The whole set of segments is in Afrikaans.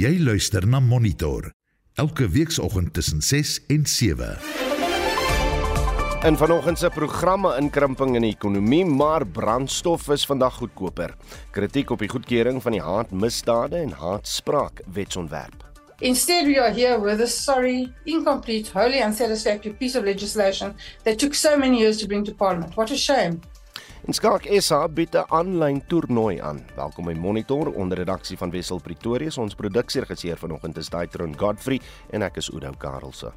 Jy luister na Monitor elke weekoggend tussen 6 en 7. In vanoggend se programme inkrimping in die ekonomie, maar brandstof is vandag goedkoper. Kritiek op die goedkeuring van die haatmisdade en haatspraak wetsontwerp. Instead, we are here with a sorry, incomplete, wholly unsatisfactory piece of legislation that took so many years to bring to Parliament. What a shame. En Skalk SA bied 'n aanlyn toernooi aan. Welkom by Monitor onder redaksie van Wessel Pretorius. Ons produksieregisseur vanoggend is Daitron Godfrey en ek is Udo Karlse.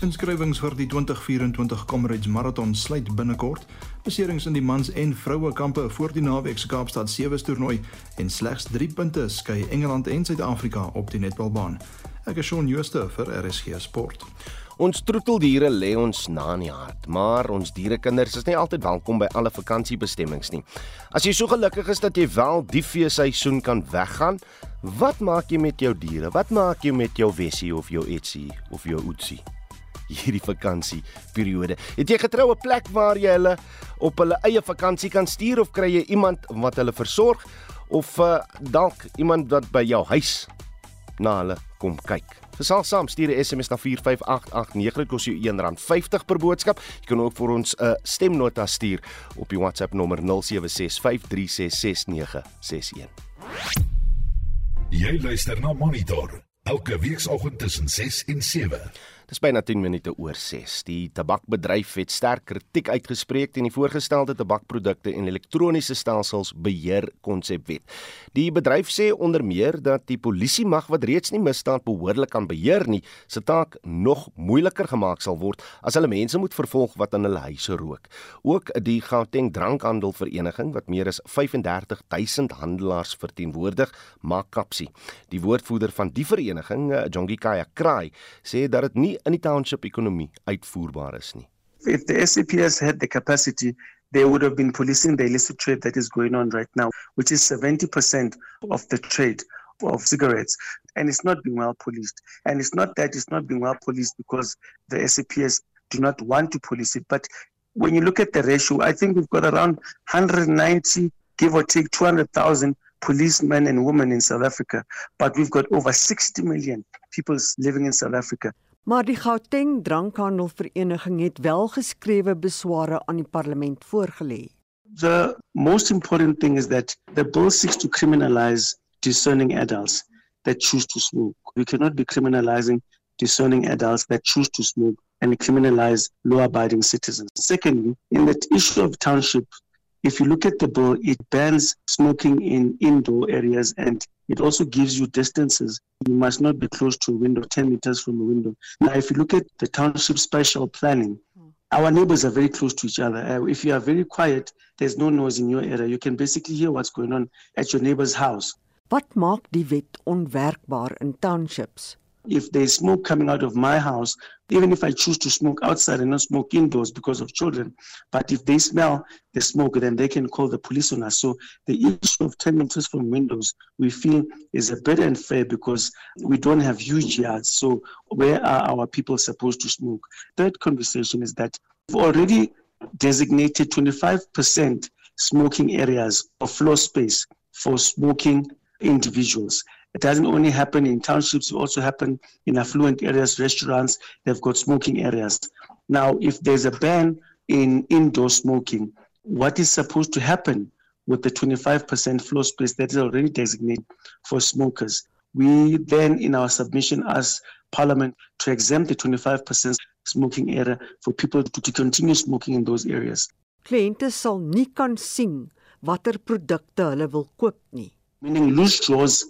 Inskrywings vir die 2024 Comrades Marathon sluit binnekort. Beserings in die mans en vroue kampe voor die naweek se Kaapstad 7 toernooi en slegs 3 punte skei Engeland en Suid-Afrika op die netbalbaan. Ek is Shaun Schuster vir RSG Sport. Ons troeteldiere lê ons na in die hart, maar ons dierekinders is nie altyd welkom by alle vakansiebestemmings nie. As jy so gelukkig is dat jy wel die feesseisoen kan weggaan, wat maak jy met jou diere? Wat maak jy met jou Wessie of jou Etsie of jou Oetsie? Hierdie vakansieperiode. Het jy getroue plek waar jy hulle op hulle eie vakansie kan stuur of kry jy iemand wat hulle versorg of uh, dalk iemand wat by jou huis na hulle kom kyk? Gesal saam stuur 'n SMS na 45889 dit kos jou R1.50 per boodskap. Jy kan ook vir ons 'n uh, stemnota stuur op die WhatsApp nommer 0765366961. Jy luister na Monitor elke weekoggend tussen 6 en 7. Dis byna 10 minute oor 6. Die tabakbedryf het sterk kritiek uitgespreek teen die voorgestelde tabakprodukte en elektroniese stelsels beheer konsepwet. Die bedryf sê onder meer dat die polisie mag wat reeds nie misdaad behoorlik kan beheer nie, se taak nog moeiliker gemaak sal word as hulle mense moet vervolg wat in hulle huise rook. Ook die Gauteng Drankhandelvereniging wat meer as 35000 handelaars verteenwoordig, maak kapsie. Die woordvoerder van die vereniging, Jongi Kaya Kraai, sê dat dit nie in die township ekonomie uitvoerbaar is nie. If the SAPS had the capacity they would have been policing. The illicit trade that is going on right now which is 70% of the trade of cigarettes. And it's not being well policed. And it's not that it's not being well policed because the SAPS do not want to police it. But when you look at the ratio I think we've got around 190 give or take 200,000 policemen and women in South Africa. But we've got over 60 million people living in South Africa Maar die Gauteng Drankhandelvereniging het wel geskrewe besware aan die parlement voorgelê. The most important thing is that the bill seeks to criminalize discerning adults that choose to smoke. We cannot be criminalizing discerning adults that choose to smoke and criminalize law-abiding citizens. Secondly, in the issue of township if you look at the bill, it bans smoking in indoor areas and it also gives you distances. You must not be close to a window, 10 meters from a window. Now, if you look at the township spatial planning, our neighbors are very close to each other. Uh, if you are very quiet, there's no noise in your area. You can basically hear what's going on at your neighbor's house. Wat maak die wet onwerkbaar in townships? If there's smoke coming out of my house, even if I choose to smoke outside and not smoke indoors because of children, but if they smell the smoke, then they can call the police on us. So the issue of 10 meters from windows, we feel is a bit unfair because we don't have huge yards. So where are our people supposed to smoke? Third conversation is that we've already designated 25% smoking areas or floor space for smoking individuals. It doesn't only happen in townships, it also happen in affluent areas, restaurants, they've got smoking areas. Now, if there's a ban in indoor smoking, what is supposed to happen with the 25% floor space that is already designated for smokers? We then, in our submission, ask Parliament to exempt the 25% smoking area for people to, to continue smoking in those areas. Kliënte sal nie kan sien watter produkte hulle wil koop nie. Meaning loose straws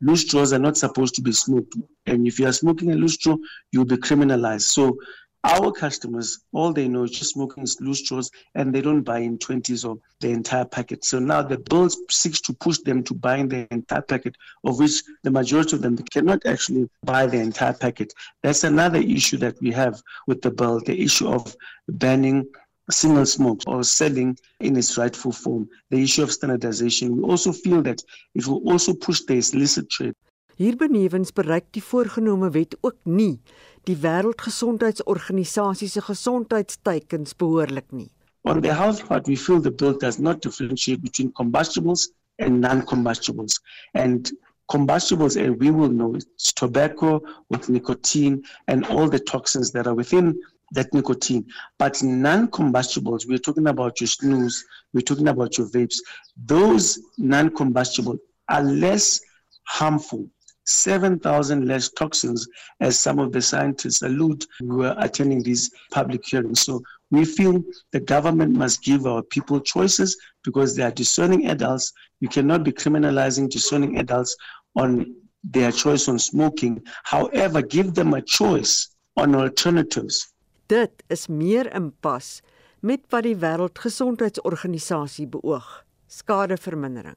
loose straws are not supposed to be smoked. And if you are smoking a loose straw, you'll be criminalized. So our customers, all they know is just smoking loose straws and they don't buy in 20s or the entire packet. So now the bill seeks to push them to buying the entire packet, of which the majority of them cannot actually buy the entire packet. That's another issue that we have with the bill, the issue of banning single smoke or selling in its rightful form, the issue of standardization. We also feel that it will also push the illicit trade. Hierbenewens bereik die voorgenome wet ook nie die Wêreldgesondheidsorganisasie se gesondheidsteikens behoorlik nie. On the health part, we feel the bill does not differentiate between combustibles and non-combustibles. And combustibles, as we will know, it's tobacco with nicotine and all the toxins that are within that nicotine. But non-combustibles, we're talking about your snus, we're talking about your vapes. Those non-combustible are less harmful 7,000 less toxins, as some of the scientists allude who were attending these public hearings. So we feel the government must give our people choices because they are discerning adults. You cannot be criminalizing discerning adults on their choice on smoking. However, give them a choice on alternatives. Dit is meer in pas met wat die Wêreldgesondheidsorganisasie beoog: skadevermindering.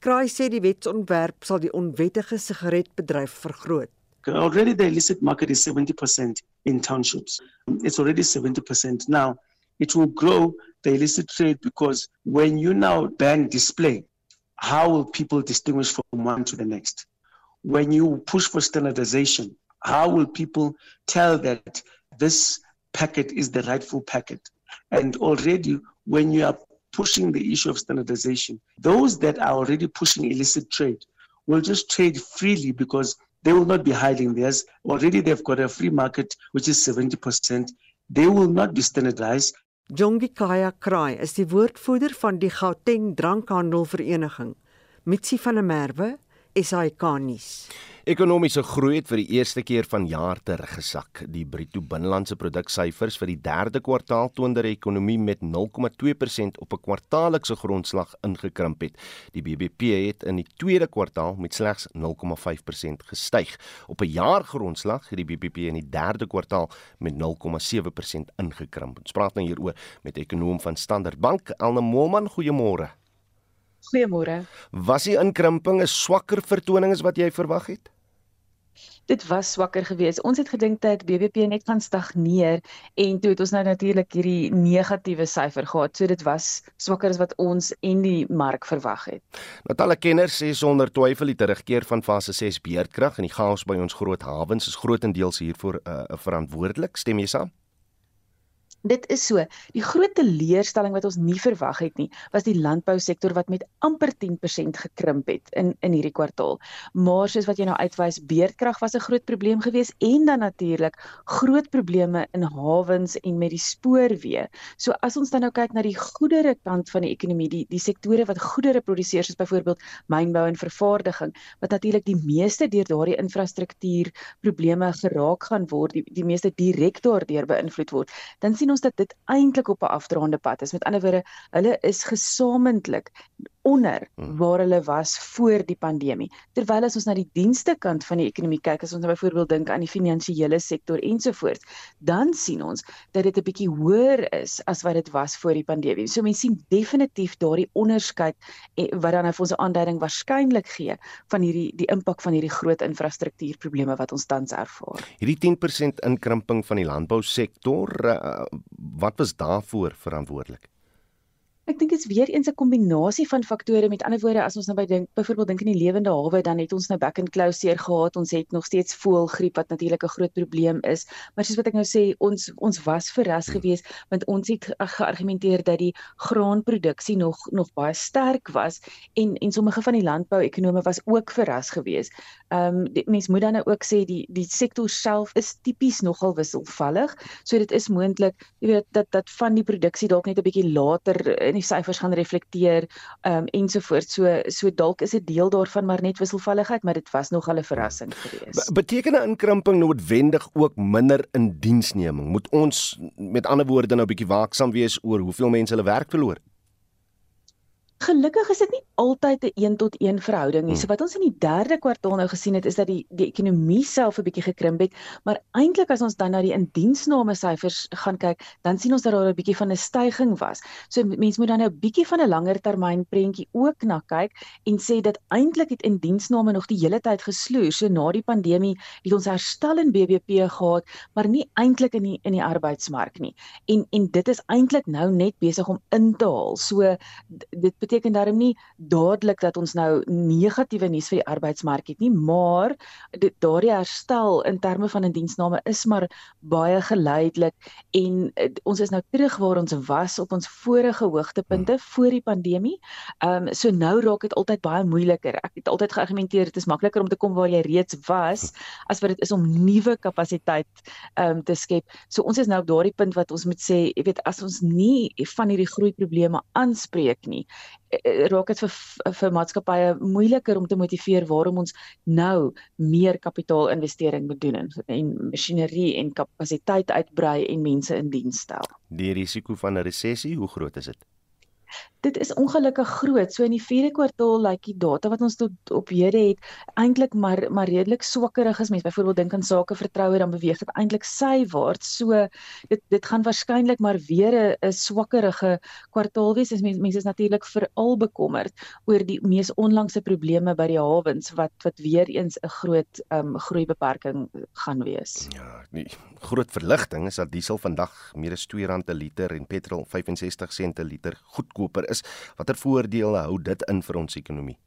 Kraai sê die wetsontwerp sal die onwettige sigaretbedryf vergroot. Already the illicit market is 70% in townships. It's already 70%. Now, it will grow the illicit trade because when you now ban display, how will people distinguish from one to the next? When you push for standardization, how will people tell that this packet is the rightful packet? And already, when you are pushing the issue of standardization. Those that are already pushing illicit trade will just trade freely because they will not be hiding theirs. Already they've got a free market, which is 70%. They will not be standardized. Jongi Kaya Kraai is die woordvoerder van die Gauteng Drankhandelvereniging. Mitsi van der Merwe, SAK nuus. Ekonomiese groei het vir die eerste keer van jaar teruggesak. Die bruto binnelandse produksyfers vir die 3de kwartaal toon dat die ekonomie met 0,2% op 'n kwartaallikse grondslag ingekrimp het. Die BBP het in die tweede kwartaal met slegs 0,5% gestyg. Op 'n jaargrondslag het die BBP in die 3de kwartaal met 0,7% ingekrimp. Ons praat nou hieroor met ekonom van Standard Bank, Elna Moelman. Goeiemôre. Goeiemôre. Was die inkrimping 'n swakker vertoning as wat jy verwag het? dit was swakker geweest. Ons het gedink dat BBP net gaan stagneer en toe het ons nou natuurlik hierdie negatiewe syfer gehad. So dit was swakker as wat ons en die mark verwag het. Natalle kenners sê sonder twyfel die terugkeer van fase 6 beerdkrag en die chaos by ons groot hawens is grootendeels hiervoor uh, verantwoordelik. Stem jy saam? Dit is so. Die groot teleurstelling wat ons nie verwag het nie, was die landbousektor wat met amper 10% gekrimp het in in hierdie kwartaal. Maar soos wat jy nou uitwys, beerdkrag was 'n groot probleem geweest en dan natuurlik groot probleme in hawens en met die spoorweë. So as ons dan nou kyk na die goedere kant van die ekonomie, die die sektore wat goedere produseer soos byvoorbeeld mynbou en vervaardiging, wat natuurlik die meeste deur daardie infrastruktuur probleme geraak gaan word, die die meeste direk daardeur beïnvloed word, dan sien ons dat dit eintlik op 'n afdraande pad is. Met ander woorde, hulle is gesamentlik onder hmm. waar hulle was voor die pandemie. Terwyl as ons na die dienste kant van die ekonomie kyk, as ons nou byvoorbeeld dink aan die finansiële sektor ensovoorts, dan sien ons dat dit 'n bietjie hoër is as wat dit was voor die pandemie. So mense sien definitief daardie onderskeid eh, wat dan nou vir ons 'n aanduiding waarskynlik gee van hierdie die impak van hierdie groot infrastruktuurprobleme wat ons tans ervaar. Hierdie 10% inkrimping van die landbousektor, uh, wat was daarvoor verantwoordelik? Ek dink dit is weer eens 'n kombinasie van faktore. Met ander woorde, as ons nou by dink, byvoorbeeld dink in die lewende hawe, dan het ons nou back and closure gehad. Ons het nog steeds voëlgriep wat natuurlik 'n groot probleem is. Maar soos wat ek nou sê, ons ons was verras geweest want ons het geargumenteer dat die graanproduksie nog nog baie sterk was en en sommige van die landbou-ekonome was ook verras geweest. Ehm um, mens moet dan nou ook sê die die sektor self is tipies nogal wisselvallig. So dit is moontlik, jy weet, dat dat van die produksie dalk net 'n bietjie later in die syfers gaan reflekteer um, ensovoorts. So so dalk is dit deel daarvan maar net wisselvalligheid, maar dit was nog 'n verrassing geweest. Be beteken 'n inkrimping noodwendig ook minder indiensneming? Moet ons met ander woorde nou 'n bietjie waaksaam wees oor hoeveel mense hulle werk verloor? Gelukkig is dit nie altyd 'n 1 tot 1 verhouding nie. Hmm. So wat ons in die 3de kwartaal nou gesien het is dat die die ekonomie self 'n bietjie gekrimp het, maar eintlik as ons dan na die indiensname syfers gaan kyk, dan sien ons dat daar 'n bietjie van 'n stygings was. So mense moet dan nou 'n bietjie van 'n langer termyn prentjie ook na kyk en sê dat eintlik het indiensname nog die hele tyd gesloer. So na die pandemie het ons herstel in BBP gehad, maar nie eintlik in die in die arbeidsmark nie. En en dit is eintlik nou net besig om in te haal. So dit beteken daarom nie dadelik dat ons nou negatiewe nuus vir die arbeidsmark het nie, maar dit daardie herstel in terme van 'n diensname is maar baie geleidelik en uh, ons is nou terug waar ons was op ons vorige hoogtepunte hmm. voor die pandemie. Ehm um, so nou raak dit altyd baie moeiliker. Ek het altyd geargumenteer dit is makliker om te kom waar jy reeds was as wat dit is om nuwe kapasiteit ehm um, te skep. So ons is nou op daardie punt wat ons moet sê, jy weet, as ons nie van hierdie groei probleme aanspreek nie, raak dit vir vir maatskappye moeiliker om te motiveer waarom ons nou meer kapitaalinvestering moet doen en, en masjinerie en kapasiteit uitbrei en mense in diens stel. Die risiko van 'n resessie, hoe groot is dit? Dit is ongelukkig groot. So in die 4de kwartaal lyk like die data wat ons tot op hede het eintlik maar maar redelik swakkerig as mens byvoorbeeld dink aan sake vertroue dan beweeg dit eintlik sywaarts. So dit dit gaan waarskynlik maar weer 'n swakkerige kwartaal wees. Mense mense is natuurlik veral bekommerd oor die mees onlangse probleme by die hawens wat wat weer eens 'n groot um, groeibeperking gaan wees. Ja, nee, groot verligting is dat diesel vandag meer as R2 'n liter en petrol 65 sente liter goedkoper is. Watter voordele hou dit in vir ons ekonomie?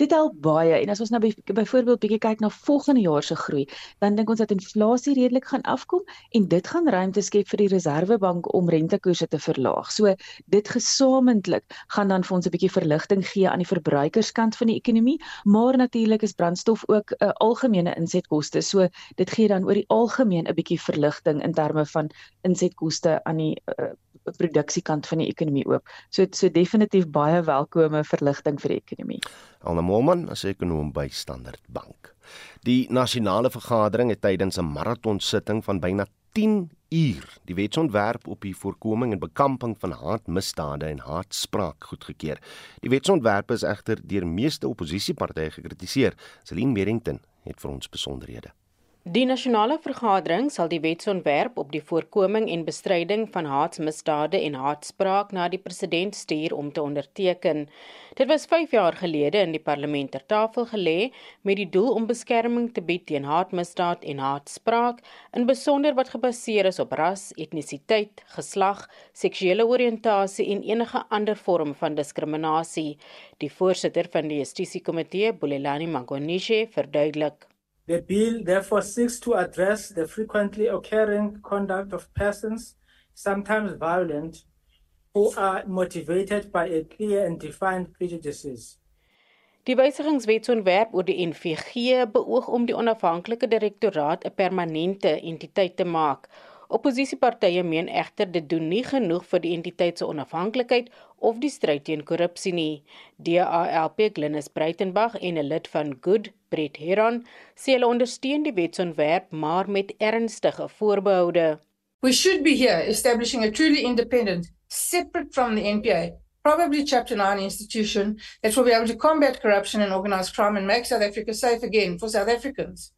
Dit help baie en as ons nou byvoorbeeld bietjie kyk na volgende jaar se groei, dan dink ons dat inflasie redelik gaan afkom en dit gaan ruimte skep vir die Reserwebank om rentekoerse te verlaag. So dit gesamentlik gaan dan vir ons 'n bietjie verligting gee aan die verbruikerskant van die ekonomie, maar natuurlik is brandstof ook 'n uh, algemene insetkoste. So dit gee dan oor die algemeen 'n bietjie verligting in terme van insetkoste aan die uh, produksiekant van die ekonomie ook. So so definitief baie welkome verligting vir die ekonomie. Alna Molman, as ekonom by Standard Bank. Die nasionale vergadering het tydens 'n maratonsitting van byna 10 uur die wetsontwerp op die voorkoming en bekamping van haatmisdade en haatspraak goedgekeur. Die wetsontwerp is egter deur meeste oppositiepartye gekritiseer. Celine Merrington het vir ons besonderhede. Die nasionale vergadering sal die wetsontwerp op die voorkoming en bestryding van haatsmisdade en haatspraak na die president stuur om te onderteken. Dit was 5 jaar gelede in die parlement ter tafel gelê met die doel om beskerming te bied teen haatmisdaad en haatspraak, in besonder wat gebaseer is op ras, etnisiteit, geslag, seksuele oriëntasie en enige ander vorm van diskriminasie. Die voorsitter van die Justitiekomitee, Bulelani Magonishi, verduidelik The bill therefore seeks to address the frequently occurring conduct of persons, sometimes violent, who are motivated by a clear and defined prejudices. Die wysigingswetsontwerp oor die NVG beoog om die onafhanklike direktoraat 'n permanente entiteit te maak Opposisiepartye meen egter dit doen nie genoeg vir die entiteit se onafhanklikheid of die stryd teen korrupsie nie. DALP Glenis Breitenberg en 'n lid van Good, Brett Heron, sê hulle ondersteun die wetsontwerp maar met ernstige voorbehoude. We should be here establishing a truly independent, separate from the NPA, probably chapter 9 institution that will be able to combat corruption and organized crime and make South Africa safe again for South Africans.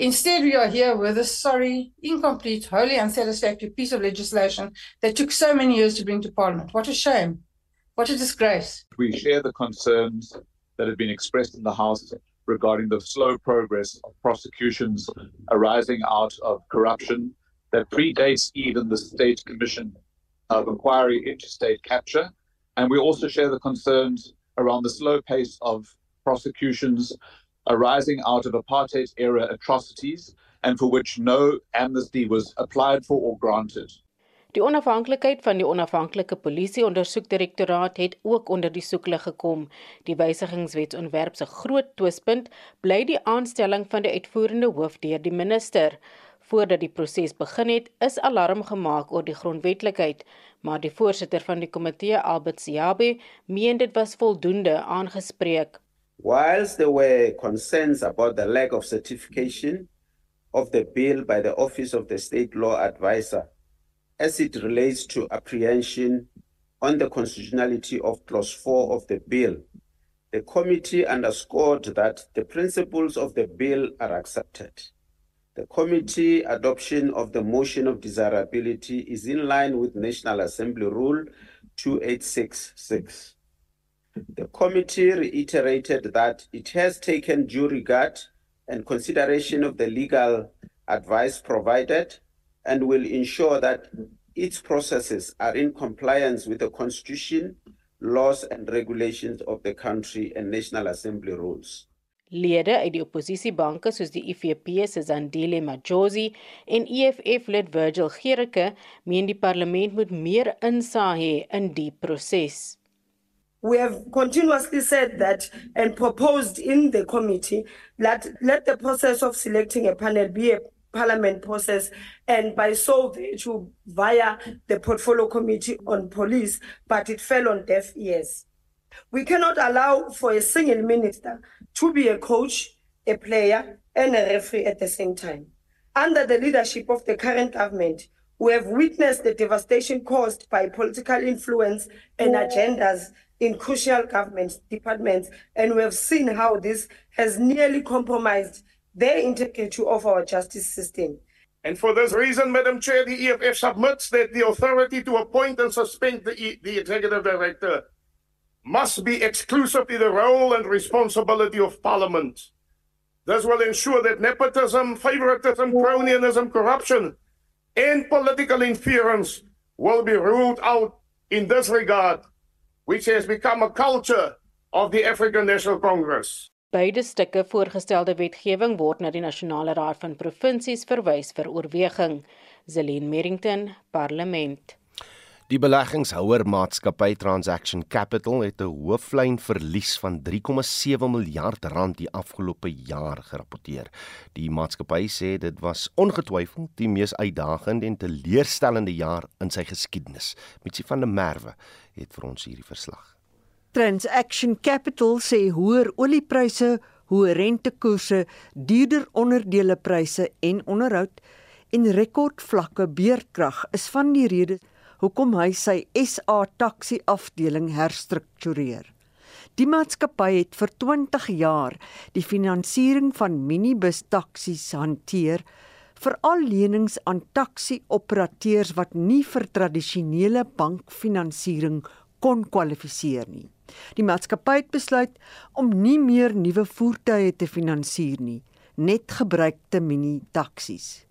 Instead, we are here with a sorry, incomplete, wholly unsatisfactory piece of legislation that took so many years to bring to Parliament. What a shame. What a disgrace. We share the concerns that have been expressed in the House regarding the slow progress of prosecutions arising out of corruption that predates even the State Commission of Inquiry into state capture. And we also share the concerns around the slow pace of prosecutions arising out of apartheid era atrocities and for which no amnesty was applied for or granted. Die onafhanklikheid van die onafhanklike polisie ondersoekdirektoraat het ook onder die soeklig gekom. Die wysigingswetsontwerp se groot twispunt bly die aanstelling van die uitvoerende hoof deur die minister. Voordat die proses begin het, is alarm gemaak oor die grondwetlikheid, maar die voorsitter van die komitee, Albert Siabe, meen dit was voldoende aangespreek. Whilst there were concerns about the lack of certification of the bill by the Office of the State Law Advisor as it relates to apprehension on the constitutionality of Clause 4 of the bill, the committee underscored that the principles of the bill are accepted. The committee adoption of the motion of desirability is in line with National Assembly Rule 2866. The committee reiterated that it has taken due regard and consideration of the legal advice provided and will ensure that its processes are in compliance with the Constitution laws and regulations of the country and National Assembly rules. Lede uit die oppositiebanke soos die IFP se Zandile Majosi en EFF lid Virgil Gericke meen die parlement moet meer insaag hê in die proses. We have continuously said that and proposed in the committee that let the process of selecting a panel be a parliament process and by so virtue via the portfolio committee on police but it fell on deaf ears. We cannot allow for a single minister to be a coach, a player, and a referee at the same time. Under the leadership of the current government, we have witnessed the devastation caused by political influence and agendas in crucial government departments, and we have seen how this has nearly compromised the integrity of our justice system. And for this reason, Madam Chair, the EFF submits that the authority to appoint and suspend the, e the executive director must be exclusively the role and responsibility of Parliament. This will ensure that nepotism, favoritism, cronyism, corruption, and political interference will be ruled out in this regard, which has become a culture of the African National Congress. Beide stukke voorgestelde wetgewing word na die Nasionale Raad van Provinsies verwys vir oorweging. Zelene Merrington, Parlement. Die beleggingshouer maatskappy Transaction Capital het 'n hooflyn verlies van 3,7 miljard rand die afgelope jaar gerapporteer. Die maatskappy sê dit was ongetwyfeld die mees uitdagende en teleurstellende jaar in sy geskiedenis. Mitsi van der Merwe het vir ons hierdie verslag. Transaction Capital sê hoër oliepryse, hoë rentekoerse, duurder onderdelepryse en onderhoud en rekordvlakke beurtkrag is van die redes hoekom hy sy SA taxi afdeling herstruktureer. Die maatskappy het vir 20 jaar die finansiering van minibus taksies hanteer vir al lenings aan taxi-operateurs wat nie vir tradisionele bankfinansiering kon kwalifiseer nie. Die maatskappy het besluit om nie meer nuwe voertuie te finansier nie, net gebruikte mini-taksies.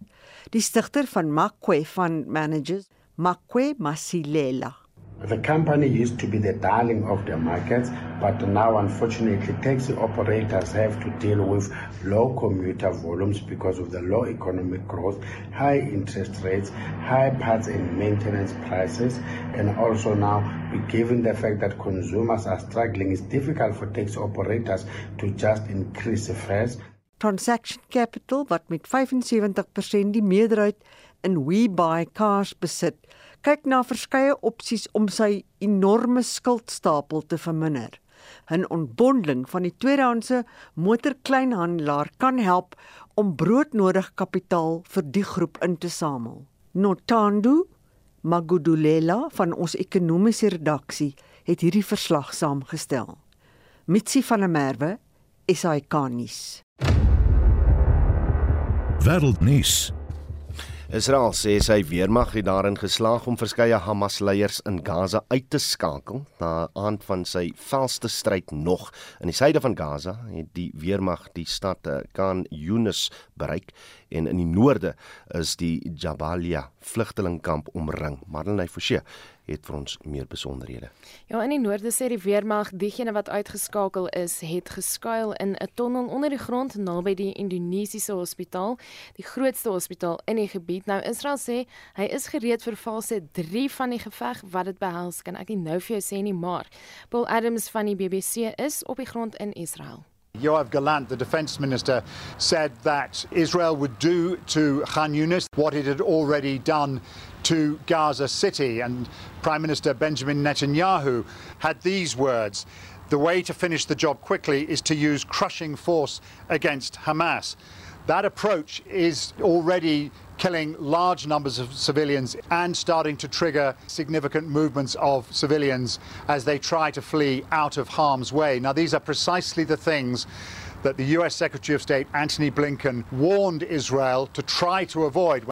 Die stigter van Makwe van Managers Makwe Masilela. The company used to be the darling of the markets, but now unfortunately taxi operators have to deal with low commuter volumes because of the low economic growth, high interest rates, high parts and maintenance prices, and also now given the fact that consumers are struggling, it's difficult for taxi operators to just increase fares. Transaction Capital wat met 75% die meerderheid in WeBuyCars besit, kyk na verskeie opsies om sy enorme skuldstapel te verminder. 'n Ontbondeling van die tweedehandse motorkleinhandelaar kan help om broodnodige kapitaal vir die groep in te samel. Notando Magudulela van ons ekonomiese redaksie het hierdie verslag saamgestel. Mitsi van der Merwe, SAK nuus. Wêreldnuus. Israel sê sy weermag het daarin geslaag om verskeie Hamas-leiers in Gaza uit te skakel na aand van sy velste stryd nog. In die suide van Gaza het die weermag die stad eh, Khan Yunis bereik en in die noorde is die Jabalia vlugtelingkamp omring. Marlene Forsie het vir ons meer besonderhede. Ja, in die noorde sê die weermag diegene wat uitgeskakel is, het geskuil in 'n tonnel onder die grond naby die Indonesiese hospitaal, die grootste hospitaal in die gebied. Nou Israel sê hy is gereed vir fase 3 van die geveg wat dit behels. Kan ek nie nou vir jou sê nie, maar Paul Adams van die BBC is op die grond in Israel. Yoav Gallant, the defense minister, said that Israel would do to Khan Yunis what it had already done to Gaza City. And Prime Minister Benjamin Netanyahu had these words The way to finish the job quickly is to use crushing force against Hamas. That approach is already killing large numbers of civilians and starting to trigger significant movements of civilians as they try to flee out of harm's way. Now, these are precisely the things that the US Secretary of State Antony Blinken warned Israel to try to avoid.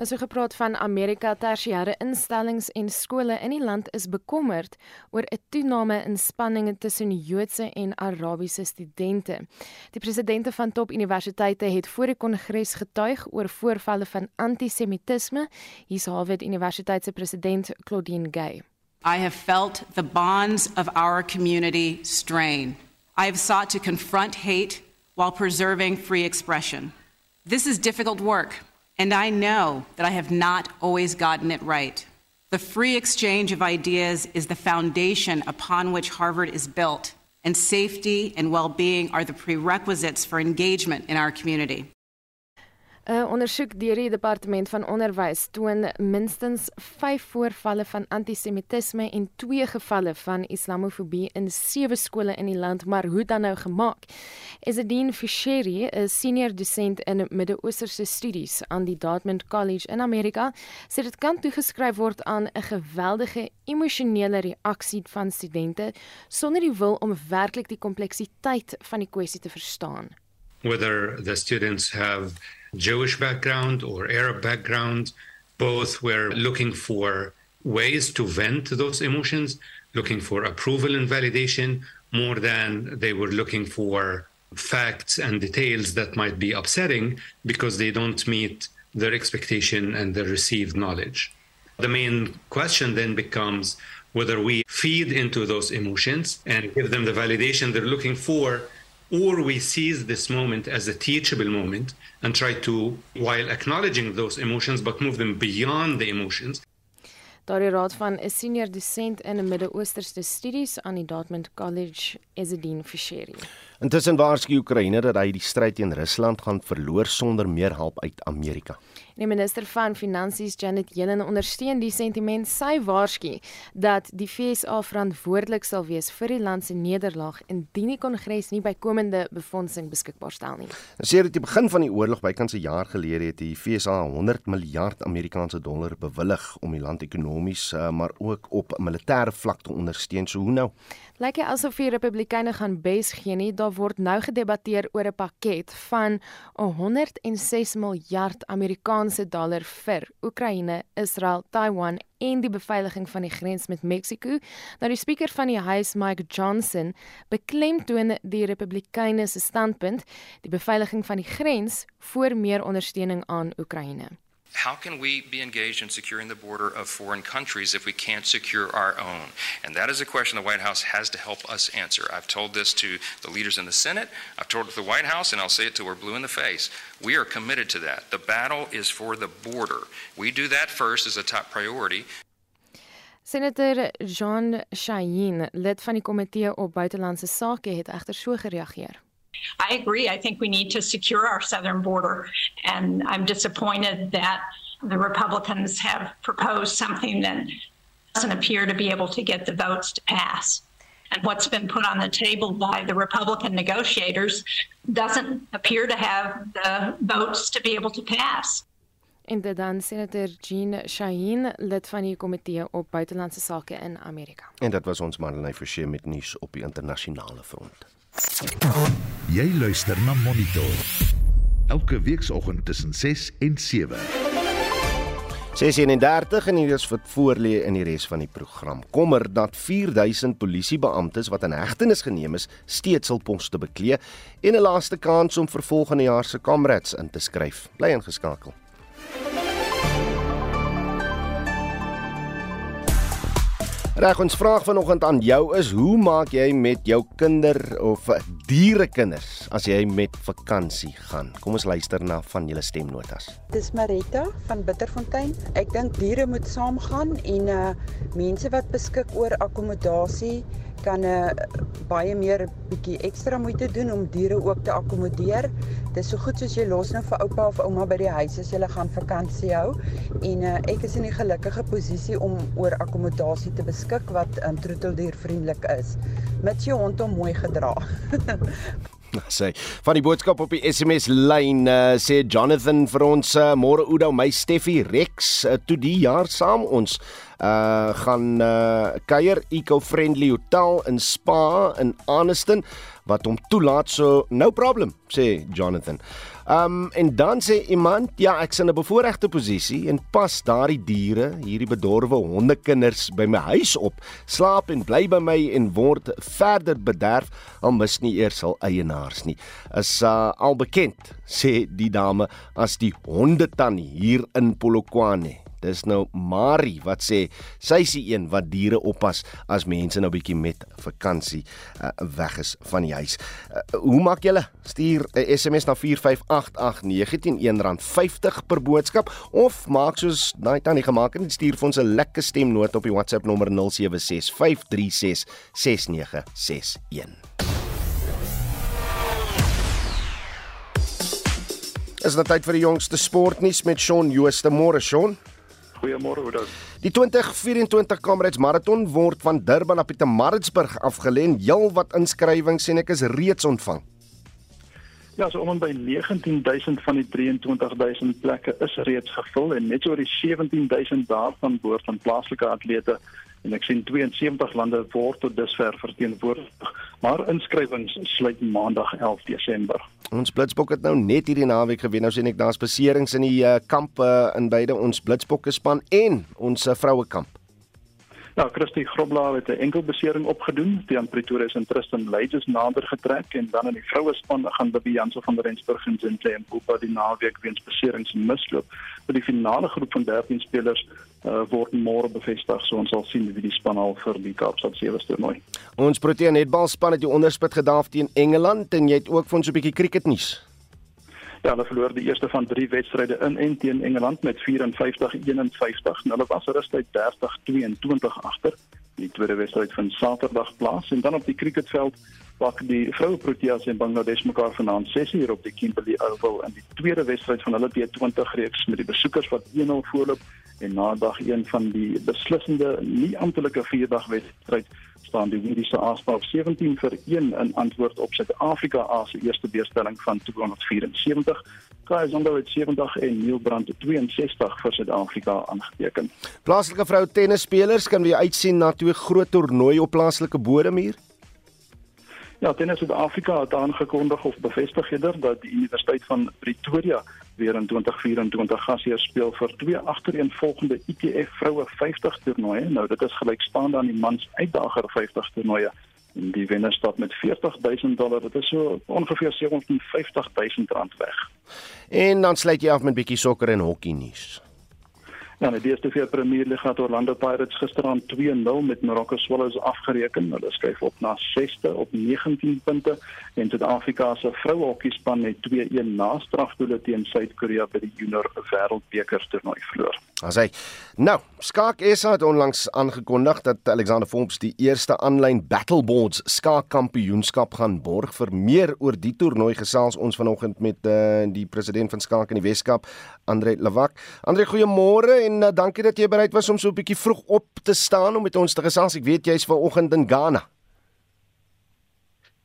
Nou so gepraat van Amerika tersiêre instellings en skole in die land is bekommerd oor 'n toename in spanninge tussen Joodse en Arabiese studente. Die presidente van top universiteite het voor die kongres getuig oor voorvalle van antisemitisme. Hier's Harvard Universiteit se president Claudine Gay. I have felt the bonds of our community strain. I have sought to confront hate while preserving free expression. This is difficult work, and I know that I have not always gotten it right. The free exchange of ideas is the foundation upon which Harvard is built, and safety and well being are the prerequisites for engagement in our community. 'n Ondersoek deur die Departement van Onderwys toon minstens 5 voorvalle van antisemitisme en 2 gevalle van islamofobie in 7 skole in die land, maar hoe dan nou gemaak? Ezedin Fisheri, 'n senior dosent in Midde-Oosterse studies aan die Dartmouth College in Amerika, sê dit kan toegeskryf word aan 'n geweldige emosionele reaksie van studente sonder die wil om werklik die kompleksiteit van die kwessie te verstaan. Whether the students have Jewish background or Arab background, both were looking for ways to vent those emotions, looking for approval and validation more than they were looking for facts and details that might be upsetting because they don't meet their expectation and their received knowledge. The main question then becomes whether we feed into those emotions and give them the validation they're looking for or we seize this moment as a teachable moment and try to while acknowledging those emotions but move them beyond the emotions Daardie raad van 'n senior dosent in 'n Midde-Oosterse studies aan die Dartmouth College, Ezedin Fisheri. Intussen waarsku Oekraïne dat hy die stryd teen Rusland gaan verloor sonder meer hulp uit Amerika. Die minister van Finansies, Janet Yellen, ondersteun die sentiment. Sy waarsku dat die FSA verantwoordelik sal wees vir die land se nederlaag indien die Kongres nie bykomende befondsing beskikbaar stel nie. Sedert die begin van die oorlog bykans 'n jaar gelede het die FSA 100 miljard Amerikaanse dollar bewillig om die land ekonomies eh, maar ook op militêre vlak te ondersteun. So hoe nou? Lyk like asof die Republikeine gaan bes gee nie. Daar word nou gedebatteer oor 'n pakket van 106 miljard Amerikaanse dollar vir Oekraïne, Israel, Taiwan en die beveiliging van die grens met Mexiko. Nou die spreker van die huis, Mike Johnson, beklemtoon die Republikeine se standpunt, die beveiliging van die grens voor meer ondersteuning aan Oekraïne. How can we be engaged in securing the border of foreign countries if we can't secure our own? And that is a question the White House has to help us answer. I've told this to the leaders in the Senate, I've told it to the White House, and I'll say it till we're blue in the face. We are committed to that. The battle is for the border. We do that first as a top priority. Senator John Shaheen, lid van die komitee op buitelandse sake, het egter so gereageer. I agree. I think we need to secure our southern border. And I'm disappointed that the Republicans have proposed something that doesn't appear to be able to get the votes to pass. And what's been put on the table by the Republican negotiators doesn't appear to have the votes to be able to pass. En dit dan senator Jean Shaheen lid van die komitee op buitelandse sake in Amerika. En dit was ons Marlenae Forsie met nuus op die internasionale front. Jy luister na Monitor. Elke weekoggend tussen 6 en 7. 6:31 en hier is wat voorlê in die res van die program. Kommer dat 4000 polisiebeamptes wat in hegtenis geneem is, steeds hul poste beklee en 'n laaste kans om vir volgende jaar se kamerads in te skryf. Bly ingeskakel. Reg, ons vraag vanoggend aan jou is: Hoe maak jy met jou kinder of dierekinders as jy met vakansie gaan? Kom ons luister na van julle stemnotas. Dis Marita van Bitterfontein. Ek dink diere moet saamgaan en uh mense wat beskik oor akkommodasie kan 'n uh, baie meer bietjie ekstra moeite doen om diere ook te akkommodeer. Dis so goed soos jy los nou vir oupa of ouma by die huis as jy gaan vakansie hou. En uh, ek is in die gelukkige posisie om oor akkommodasie te beskik wat um, troeteldiervriendelik is. Mits jou hond hom mooi gedra. sê van die boodskap op die SMS lyn uh, sê Jonathan vir ons uh, môre Oudo my Steffi Rex uh, toe die jaar saam. Ons uh gaan uh kuier eco-friendly hotel in Spa in Aniston wat hom toelaat. So no problem sê Jonathan. Um en dan sê iemand ja ek's in 'n bevoordeelde posisie en pas daardie diere hierdie bedorwe hondekinders by my huis op. Slaap en bly by my en word verder bederf. Al mis nie eers hul eienaars nie. Is uh, al bekend sê die dame as die hondetannie hier in Polokwane Dis nou Marie wat sê sy is die een wat diere oppas as mense nou bietjie met vakansie uh, weg is van die huis. Uh, hoe maak julle? Stuur 'n SMS na 4588919 R50 per boodskap of maak soos daai tannie gemaak het en stuur vir ons 'n lekker stemnoot op die WhatsApp nommer 0765366961. Is dit tyd vir die jongste sportnuus met Shaun Jooste môre Shaun? Goeiemôre Oudo. Die 2024 Comrades Marathon word van Durban na Pietermaritzburg afgelê en heelwat inskrywings sien ek is reeds ontvang. Ja, so om en by 19000 van die 23000 plekke is reeds gevul en net oor die 17000 daarvan behoort aan plaaslike atlete en ek sien 72 lande word tot dusver verteenwoordig. Maar inskrywings sluit Maandag 11 Desember. Ons Blitsbok het nou net hierdie naweek gewen. Nou sien ek daar's beserings in die uh, kamp uh, in beide ons Blitsbokke span en ons uh, vroue kamp. Ja, Christie Groblaar het 'n enkel besering opgedoen. Aan Pretoria se Tristan Leyds nader getrek en dan in die vroue span gaan Bibi Jansen van Rensburg en Zintle en Koopa die naweek weens beserings misloop. Vir die finale groep van 13 spelers uh, word môre bevestig, so ons sal sien wie die span al vir die Kaapstad sewe toernooi. Ons Protea netbalspan het die onderspit gedaaf teen Engeland en jy het ook vir ons 'n bietjie cricketnuus. Ja, hulle verloor die eerste van 3 wedstryde in en teen Engeland met 54-51. Hulle was rustig 30-22 agter. Die tweede wedstryd vind Saterdag plaas en dan op die cricketveld pak die vroue Proteas en Bangladesh mekaar vanaand 6uur op die Kimberley Oval in die tweede wedstryd van hulle T20 reeks met die besoekers wat 1-0 voorloop en na dag 1 van die beslissende nie amptelike vierdag wedstryd staan die Windiese Aspa op 17 vir 1 in antwoord op Suid-Afrika se eerste beurstelling van 274. Kai Zondo het 70 en Neil Brandt 62 vir Suid-Afrika aangeteken. Plaaslike vrou tennisspelers kan weer uitsien na twee groot toernooie op plaaslike bodem hier. Ja, Tennis Suid-Afrika het aangekondig of bevestig eerder dat die Universiteit van Pretoria weer in 2024 gasheer speel vir twee agtereenvolgende ITF vroue 50 toernooie. Nou dit is gelykstaande aan die mans uitdager 50 toernooie. En die wenner stap met 40000 dollar. Dit is so ongeveer 750000 rand weg. En dan sluit jy af met bietjie sokker en hokkie nuus. Ja, die DStv Premier League het Orlando Pirates gisteraan 2-0 met Morocco Swallows afgereken. Hulle skuif op na 6ste op 19 punte en Suid-Afrika se vrouehokkiespan het 2-1 na strafdoele teen Suid-Korea by die Junior Wêreldbeker toernooi verloor. As hy nou, Skaak SA het onlangs aangekondig dat Alexander Forbes die eerste aanlyn battleboards skaakkampioenskap gaan borg. Vir meer oor die toernooi gesels ons vanoggend met uh, die president van Skaak in die Weskaap, Andre Lawak. Andre, goeiemôre en uh, dankie dat jy bereid was om so 'n bietjie vroeg op te staan om met ons te gesels. Ek weet jy's vanoggend in Ghana.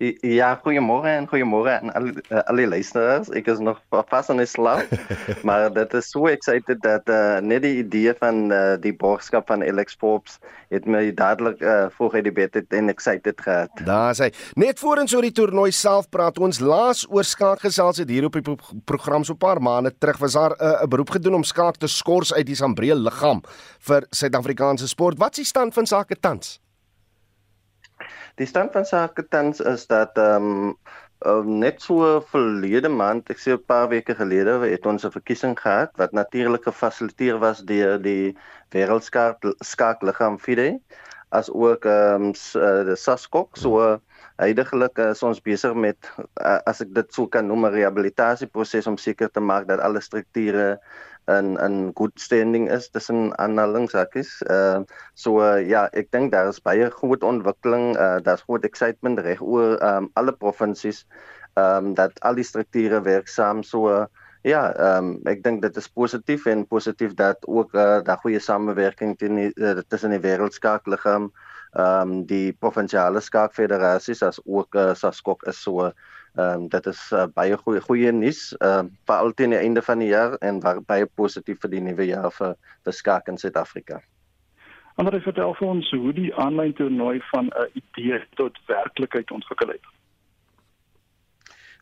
Ja, goeiemôre en goeiemôre aan al, uh, al die luisteraars. Ek is nog vas in slaap, maar dit is so excited dat uh, net die idee van uh, die borgskap van Alex Forbes het my dadelik uh, vroeg uit die bed het en excited gehad. Daar sê, net voor ons oor die toernooi self praat, ons laas oor skaak gesels het hier op die pro program so 'n paar maande terug was daar 'n uh, beroep gedoen om skaak te skors uit die Sambreel liggaam vir Suid-Afrikaanse sport. Wat is die stand van sake tans? Die stand van sake tans is dat ehm um, um, net so verlede maand, ek sê 'n paar weke gelede, het ons 'n verkiesing gehad wat natuurlik gefasiliteer was deur die wêreldskaak skaakliggaam FIDE as ook ehm um, die SASCOC so Heidiglik is ons besig met as ek dit sou kan noem 'n rehabilitasieproses om seker te maak dat alle strukture in in good standing is tussen aanhalingshakies. Uh so uh, ja, ek dink daar is baie groot ontwikkeling, uh daar's groot excitement reg oor um alle provinsies um dat al die strukture werksaam so uh, ja, um ek dink dit is positief en positief dat ook uh daar goeie samewerking uh, tussen die wêreldskaakliggaam um die provinsiale skaakfederasies as ook uh, SASKOK is so Ehm um, dit is uh, baie goeie goeie nuus ehm uh, vir altyd aan die einde van die jaar en waar baie positief vir die nuwe jaar vir vir skaak in Suid-Afrika. Ander vertel vir ons hoe die aanlyn toernooi van 'n idee tot werklikheid ontwikkel het.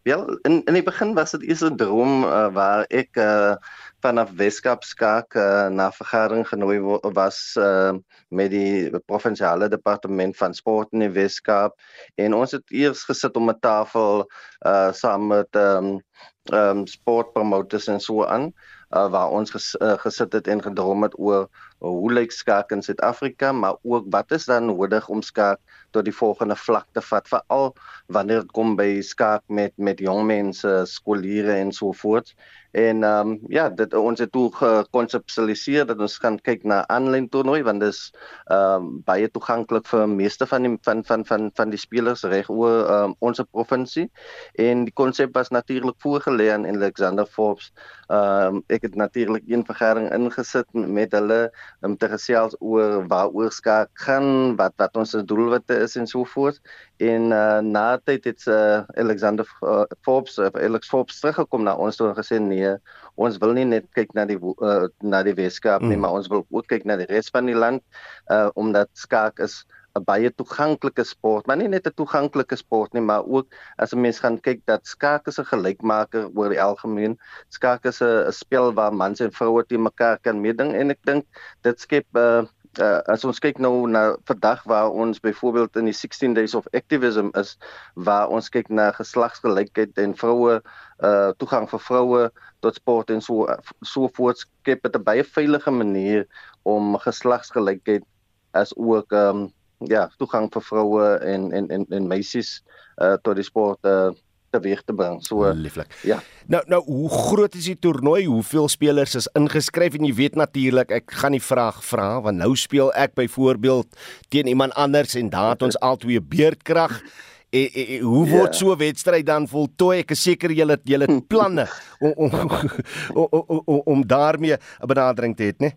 Wel, in in die begin was dit eers 'n droom uh, waar ek uh, vanaf Weskaap skaak uh, na vergadering genooi was uh, met die provinsiale departement van sport in die Weskaap. En ons het eers gesit om 'n tafel uh, saam met um, um, sportpromoters en so aan uh, waar ons ges, uh, gesit het en gedrom het oor hoe lyk skaak in Suid-Afrika, maar ook wat is dan nodig om skaak tot die volgende vlak te vat, veral wanneer dit kom by skaak met met jong mense, skooliere en so voort. En ehm um, ja, dit ons het toe gekonseptualiseer dat ons gaan kyk na aanlyn toernooi want dit is ehm um, baie toeganklik vir meeste van die van van van van die spelers reg oor ehm um, ons provinsie. En die konsep was natuurlik voorgelê aan Alexander Forbes. Ehm um, ek het natuurlik een vergadering ingesit met hulle om te gesels oor waaroor skaak gaan, wat wat ons doelwitte is en so voort. En uh, na tyd het uh, Alexander uh, Forbes of Alex Forbes teruggekom na ons toe en gesê nee, ons wil nie net kyk na die uh, na die Weskaap nie, mm. maar ons wil ook kyk na die res van die land uh, omdat skaak is 'n baie toeganklike sport, maar nie net 'n toeganklike sport nie, maar ook as 'n mens gaan kyk dat skaak is 'n gelykmaker oor die algemeen. Skaak is 'n spel waar mans en vroue te mekaar kan meeding en ek dink dit skep 'n uh, uh, as ons kyk nou na vandag waar ons byvoorbeeld in die 16 days of activism is waar ons kyk na geslagsgelykheid en vroue uh toegang vir vroue tot sport en so so voortskep dit 'n baie veilige manier om geslagsgelykheid as ook um ja toegang vir vroue en en en en meisies uh tot die sport uh teweeg te bring. So lieflik. Ja. Nou nou hoe groot is die toernooi? Hoeveel spelers is ingeskryf en jy weet natuurlik ek gaan die vraag vra want nou speel ek byvoorbeeld teen iemand anders en daar het ons albei beerdkrag. E, e, e, hoe word yeah. so 'n wedstryd dan voltooi? Ek is seker julle julle planne om om, om om om om daarmee 'n benadering te hê, né?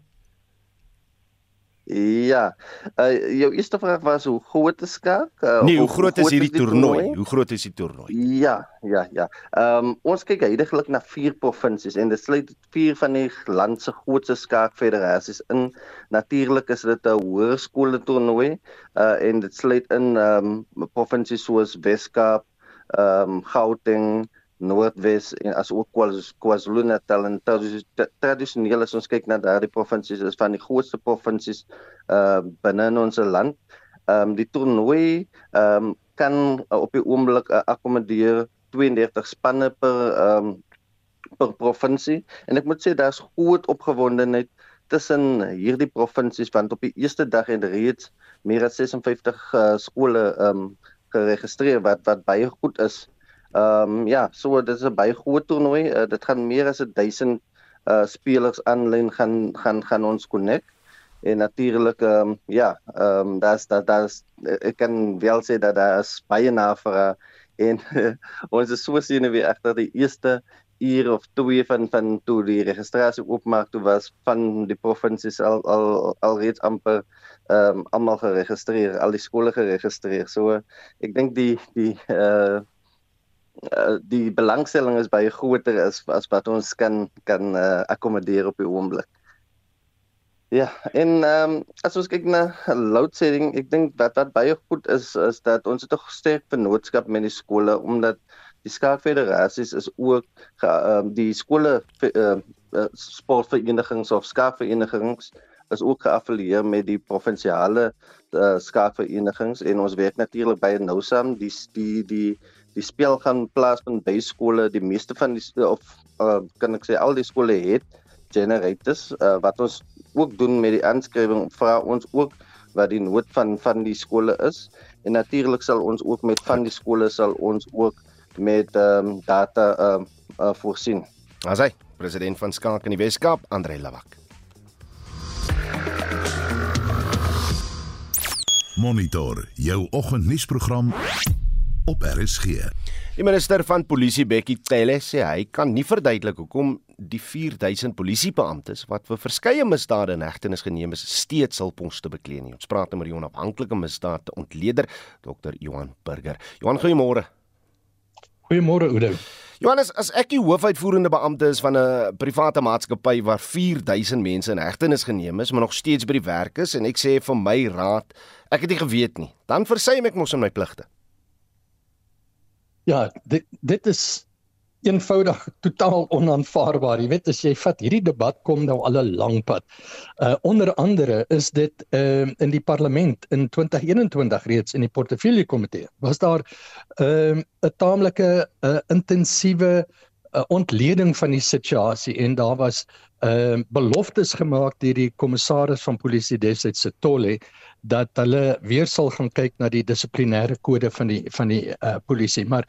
Ja. Uh jou eerste vraag was hoe groot is skaak? Uh, nee, hoe groot, groot is hierdie toernooi? toernooi? Hoe groot is die toernooi? Ja, ja, ja. Ehm um, ons kyk heidaglik na vier provinsies en dit sluit vier van die land se grootste skaakfederasies in. Natuurlik is dit 'n hoërskool toernooi uh en dit sluit in ehm um, provinsies soos Weskaap, ehm um, Gauteng, Noordwes en as ook KwaZulu-Natal en tradisioneel as ons kyk na daardie provinsies is van die grootste provinsies uh binne in ons land. Ehm um, die toernooi ehm um, kan uh, op die oomblik uh, akkommodeer 32 spanne per ehm um, per provinsie en ek moet sê daar's groot opgewondenheid tussen hierdie provinsies want op die eerste dag het reeds meer as 56 uh, skole ehm um, geregistreer wat wat baie goed is Ehm um, ja, so dit is 'n baie groot toernooi. Uh, dit gaan meer as 1000 uh spelers aanlyn gaan gaan gaan ons connect. En natuurlik ehm um, ja, ehm um, daar's daar daar's ek kan wel sê dat daar is baie navraag en ons is so sien wie agter die eerste uur of twee van van toe die registrasie oopmaak toe was van die provinsies al al alreeds amper ehm um, almal geregistreer, al die skole geregistreer. So ek dink die die uh uh, die belangstelling is baie groter as as wat ons kan kan uh, akkommodeer op die oomblik. Ja, en ehm um, as ons kyk na load shedding, ek dink wat wat baie goed is is dat ons het 'n sterk vennootskap met die skole omdat die skaakfederasies is ook ehm um, die skole ehm uh, sportverenigings of skaakverenigings is ook geaffilieer met die provinsiale uh, skaakverenigings en ons werk natuurlik baie nou saam die die die die speel gaan plaasvind by skole die meeste van die of uh, kan ek sê al die skole het generators uh, wat ons ook doen met die aanskrywing vra ons ook wat die nood van van die skole is en natuurlik sal ons ook met van die skole sal ons ook met um, data uh, uh, voorsien. Asai, president van Skaak in die Weskaap, Andre Lawak. Monitor jou oggendnuusprogram op RSG. Die minister van Polisie Bekkie Cele sê hy kan nie verduidelik hoekom die 4000 polisiebeamptes wat vir verskeie misdade in hegtenis geneem is, steeds hul poste beklee nie. Ons praat nou met die onafhanklike misdaad ontleder Dr. Johan Burger. Johan, goeiemôre. Goeiemôre Oudo. Johannes, as ek die hoofuitvoerende beampte is van 'n private maatskappy waar 4000 mense in hegtenis geneem is, maar nog steeds by die werk is en ek sê vir my raad, ek het nie geweet nie, dan versuim ek mos in my pligte. Ja, dit dit is eenvoudig totaal onaanvaarbaar. Jy weet as jy vat hierdie debat kom nou al 'n lang pad. Uh onder andere is dit uh in die parlement in 2021 reeds in die portefeulje komitee was daar 'n uh, 'n taamlike uh, intensiewe 'n ontleding van die situasie en daar was ehm uh, beloftes gemaak deur die kommissaris van polisie destyds se Tolle dat hulle weer sal gaan kyk na die dissiplinêre kode van die van die uh, polisie maar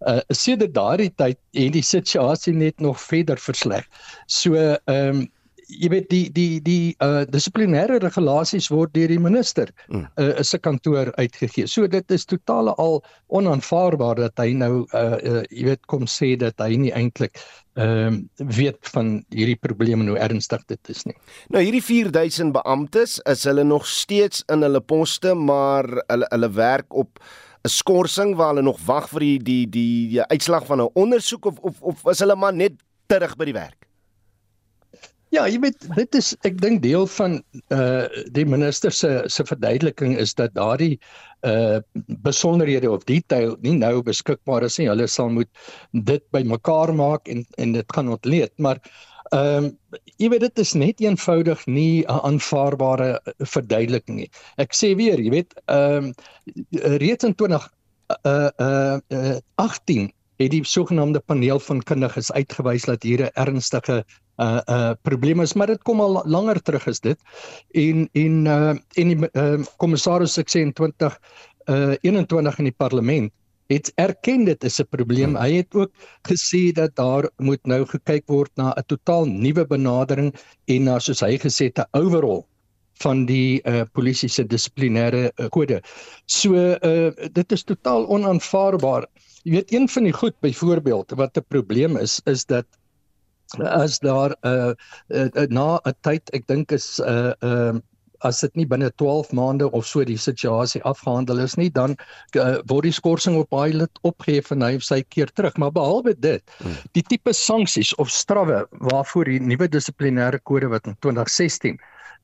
uh, sedert daardie tyd het die situasie net nog verder versleg. So ehm um, jy weet die die die uh dissiplinêre regulasies word deur die minister mm. uh se kantoor uitgegee. So dit is totaal al onaanvaarbaar dat hy nou uh, uh jy weet kom sê dat hy nie eintlik ehm uh, weet van hierdie probleme nou ernstig dit is nie. Nou hierdie 4000 beamptes is hulle nog steeds in hulle poste maar hulle hulle werk op 'n skorsing waar hulle nog wag vir die die die, die uitslag van 'n ondersoek of of of is hulle maar net terug by die werk? Ja, jy weet dit is ek dink deel van uh die minister se se verduideliking is dat daardie uh besonderhede of detail nie nou beskikbaar is nie. Hulle sal moet dit bymekaar maak en en dit gaan ontleed, maar ehm um, jy weet dit is net eenvoudig nie 'n aanvaarbare verduideliking nie. Ek sê weer, jy weet ehm um, reeds in 20 uh uh, uh 18 het die sogenaamde paneel van kundiges uitgewys dat hier 'n ernstige uh uh probleme is, maar dit kom al langer terug is dit. En en uh en die uh, kommissaris ek sê in 20 uh 21 in die parlement het erken dit is 'n probleem. Hy het ook gesê dat daar moet nou gekyk word na 'n totaal nuwe benadering en na soos hy gesê het 'n overall van die uh polisie se dissiplinêre uh, kode. So uh dit is totaal onaanvaarbaar. Jy weet een van die goed byvoorbeeld wat 'n probleem is is dat as daar 'n uh, uh, na 'n tyd ek dink is 'n uh, uh, as dit nie binne 12 maande of so die situasie afgehandel is nie dan uh, word die skorsing op hy lid opgehef en hy sy keer terug maar behalwe dit hmm. die tipe sanksies of strawwe waarvoor die nuwe dissiplinêre kode wat in 2016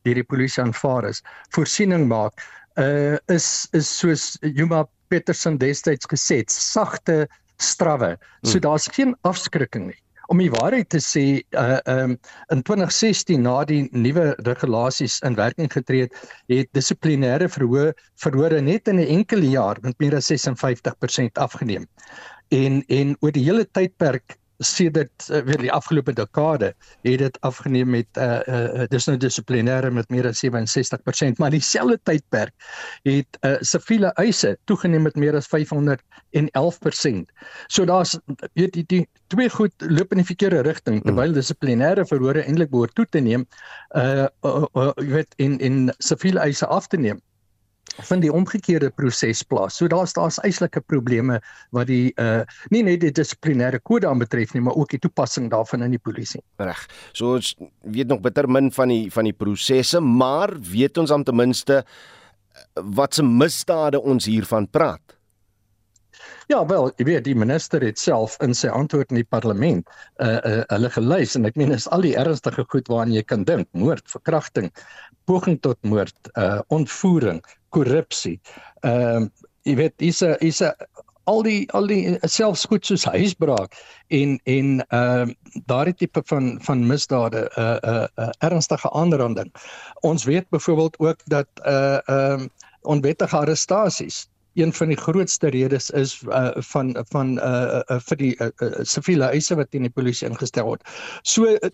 deur die polisie aanvaar is voorsiening maak uh, is is soos Juma Petersen destyds gesê het, sagte strawwe. So hmm. daar's geen afskrikking nie. Om die waarheid te sê, uh um in 2016 na die nuwe regulasies in werking getree het, het dissiplinêre verhoor verhore net in 'n enkele jaar met meer as 56% afgeneem. En en oor die hele tydperk sedert uh, weer die afgelope dekade het dit afgeneem met uh uh dis nou dissiplinêre met meer as 67% maar dieselfde tydperk het uh siviele eise toegeneem met meer as 511%. So daar's weet die, die twee goed loop in die verkeerde rigting hmm. terwyl dissiplinêre verhore eintlik behoort toe te neem uh uh, uh weet in in siviele eise af te neem van die omgekeerde proses plaas. So daar's daar's eislike probleme wat die uh nie net die dissiplinêre kode aanbetref nie, maar ook die toepassing daarvan in die polisie. Reg. So ons weet nog bitter min van die van die prosesse, maar weet ons om ten minste uh, wat se misdade ons hiervan praat. Ja, wel, jy weet die minister het self in sy antwoord in die parlement uh uh hulle gelys en ek meen is al die ernstige goed waaraan jy kan dink, moord, verkrachting, poging tot moord, uh ontvoering, korrupsie. Ehm uh, jy weet dis 'n is 'n al die al die selfs goed soos huisbraak en en ehm uh, daardie tipe van van misdade 'n uh, 'n uh, uh, ernstige aanranding. Ons weet byvoorbeeld ook dat uh, ehm uh, onwettige arrestasies een van die grootste redes is uh, van van uh, uh, vir die uh, uh, siviele eise wat teen die polisie ingestel word. So uh,